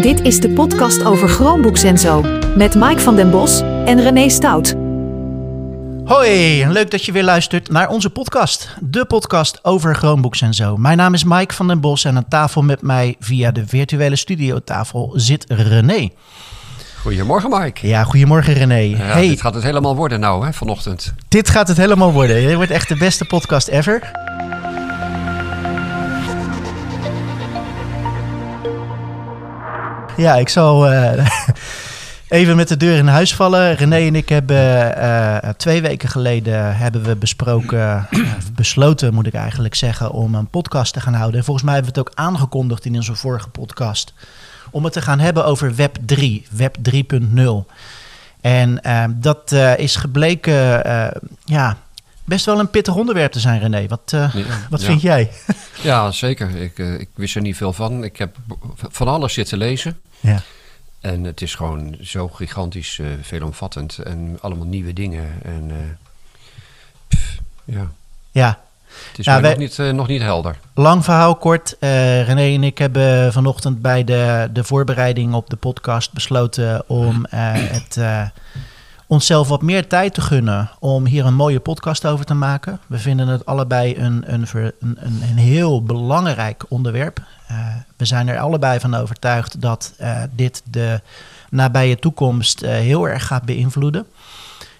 Dit is de podcast over Chromebooks en zo. Met Mike van den Bos en René Stout. Hoi, leuk dat je weer luistert naar onze podcast. De podcast over Chromebooks en zo. Mijn naam is Mike van den Bos en aan tafel met mij via de virtuele studiotafel zit René. Goedemorgen, Mike. Ja, goedemorgen René. Ja, hey, Dit gaat het helemaal worden nou, hè, vanochtend. dit gaat het helemaal worden. Dit wordt echt de beste podcast ever. Ja, ik zal eh, even met de deur in huis vallen. René en ik hebben eh, twee weken geleden hebben we besproken, besloten moet ik eigenlijk zeggen, om een podcast te gaan houden. En volgens mij hebben we het ook aangekondigd in onze vorige podcast. Om het te gaan hebben over Web 3, Web 3.0. En eh, dat eh, is gebleken, ja, best wel een pittig onderwerp te zijn, René. Wat, Ja, wat ja. vind jij? Ja, zeker. Ik, ik wist er niet veel van. Ik heb van alles zitten lezen. Ja. En het is gewoon zo gigantisch eh, veelomvattend. En allemaal nieuwe dingen. En eh, pff, ja, Ja, het is wij- nog, niet, eh, nog niet helder. lang verhaal kort. René en ik hebben vanochtend bij de, de voorbereiding op de podcast besloten om het, onszelf wat meer tijd te gunnen om hier een mooie podcast over te maken. We vinden het allebei een, een, een heel belangrijk onderwerp. Eh, we zijn er allebei van overtuigd dat eh, dit de nabije toekomst eh, heel erg gaat beïnvloeden.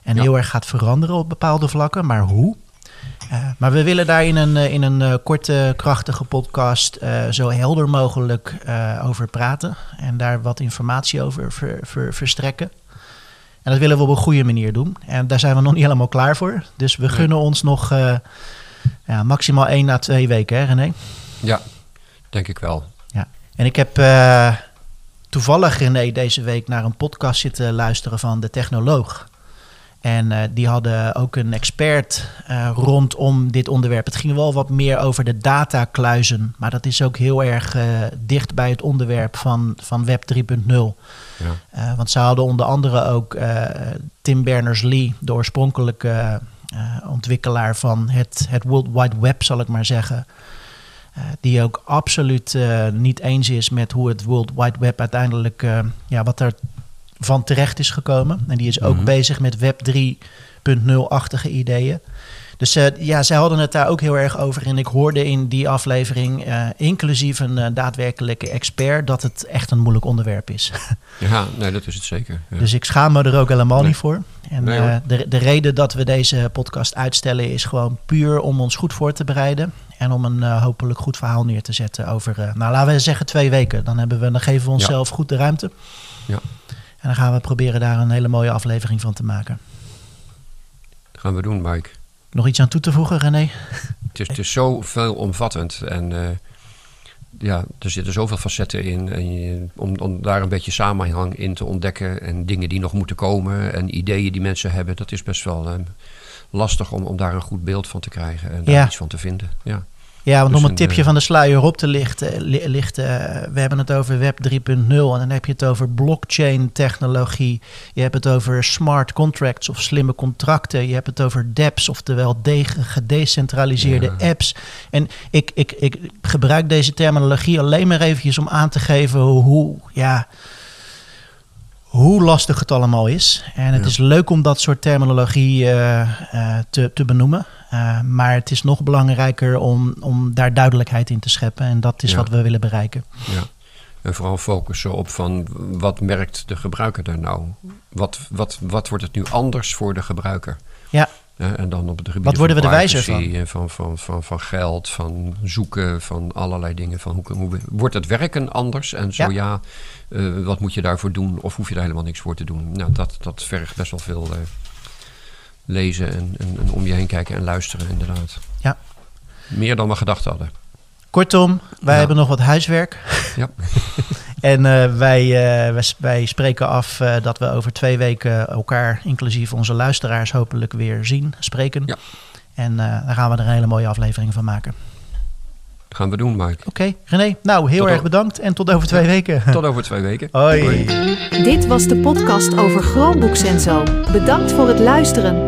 En Ja. heel erg gaat veranderen op bepaalde vlakken. Maar hoe? Maar we willen daar in een, in een korte, krachtige podcast zo helder mogelijk over praten. En daar wat informatie over ver- ver- verstrekken. En dat willen we op een goede manier doen. En daar zijn we nog niet helemaal klaar voor. Dus we Nee. gunnen ons nog ja, maximaal één à twee weken, hè René? Ja, denk ik wel. En ik heb eh, toevallig René deze week naar een podcast zitten luisteren van de Technoloog. En eh, die hadden ook een expert eh, rondom dit onderwerp. Het ging wel wat meer over de datakluizen. Maar dat is ook heel erg dicht bij het onderwerp van, van Web 3.0. Ja. Want ze hadden onder andere ook Tim Berners-Lee, de oorspronkelijke ontwikkelaar van het, het World Wide Web, zal ik maar zeggen. Eh, die ook absoluut eh, niet eens is met hoe het World Wide Web uiteindelijk, eh, ja, wat er van terecht is gekomen. En die is ook Mhm. bezig met Web 3.0-achtige ideeën. Dus eh, ja, zij hadden het daar ook heel erg over. En ik hoorde in die aflevering, eh, inclusief een eh, daadwerkelijke expert, dat het echt een moeilijk onderwerp is. ja, nee, dat is het zeker. Dus ik schaam me er ook helemaal niet voor. En eh, de, de reden dat we deze podcast uitstellen is gewoon puur om ons goed voor te bereiden. En om een eh, hopelijk goed verhaal neer te zetten over, eh, nou laten we zeggen twee weken. Dan, hebben we, dan geven we onszelf goed de ruimte. Ja. En dan gaan we proberen daar een hele mooie aflevering van te maken. Gaan we doen, Mike. Nog iets aan toe te voegen, René? Het is, het is zo veelomvattend en eh, ja, er zitten zoveel facetten in. En je, om, om daar een beetje samenhang in te ontdekken en dingen die nog moeten komen en ideeën die mensen hebben, dat is best wel eh, lastig om, om daar een goed beeld van te krijgen en daar Ja. iets van te vinden. Ja, Ja, want Dus om een een, tipje eh, van de sluier op te lichten, li- lichten eh, we hebben het over Web 3.0 en dan heb je het over blockchain technologie. Je hebt het over smart contracts of slimme contracten. Je hebt het over dApps, oftewel de- gedecentraliseerde Ja. apps. En ik, ik, ik gebruik deze terminologie alleen maar eventjes om aan te geven hoe, ja, hoe lastig het allemaal is. En het Ja. is leuk om dat soort terminologie eh, te, te benoemen. Eh, maar het is nog belangrijker om, om daar duidelijkheid in te scheppen. En dat is Ja. wat we willen bereiken. ja. En vooral focussen op van wat merkt de gebruiker daar nou? Wat, wat, wat wordt het nu anders voor de gebruiker? Ja. En dan op het gebied Wat worden we er wijzer van? van? Van, van, van, geld, van zoeken, van allerlei dingen. Van hoe, hoe, wordt het werken anders? En zo Ja. ja, eh, wat moet je daarvoor doen? Of hoef je daar helemaal niks voor te doen? Nou, dat, dat vergt best wel veel eh, lezen en, en, en om je heen kijken en luisteren inderdaad. Ja. Meer dan we gedacht hadden. Kortom, wij Ja. hebben nog wat huiswerk. Ja. En eh, wij, eh, wij, wij spreken af eh, dat we over twee weken elkaar, inclusief onze luisteraars, hopelijk weer zien, spreken. Ja. En eh daar gaan we er een hele mooie aflevering van maken. Dat gaan we doen, Mike. Oké, René, nou heel Tot erg bedankt en tot over twee weken. Tot over twee weken. Hoi. Dit was de podcast over Chromebooks en zo. Bedankt voor het luisteren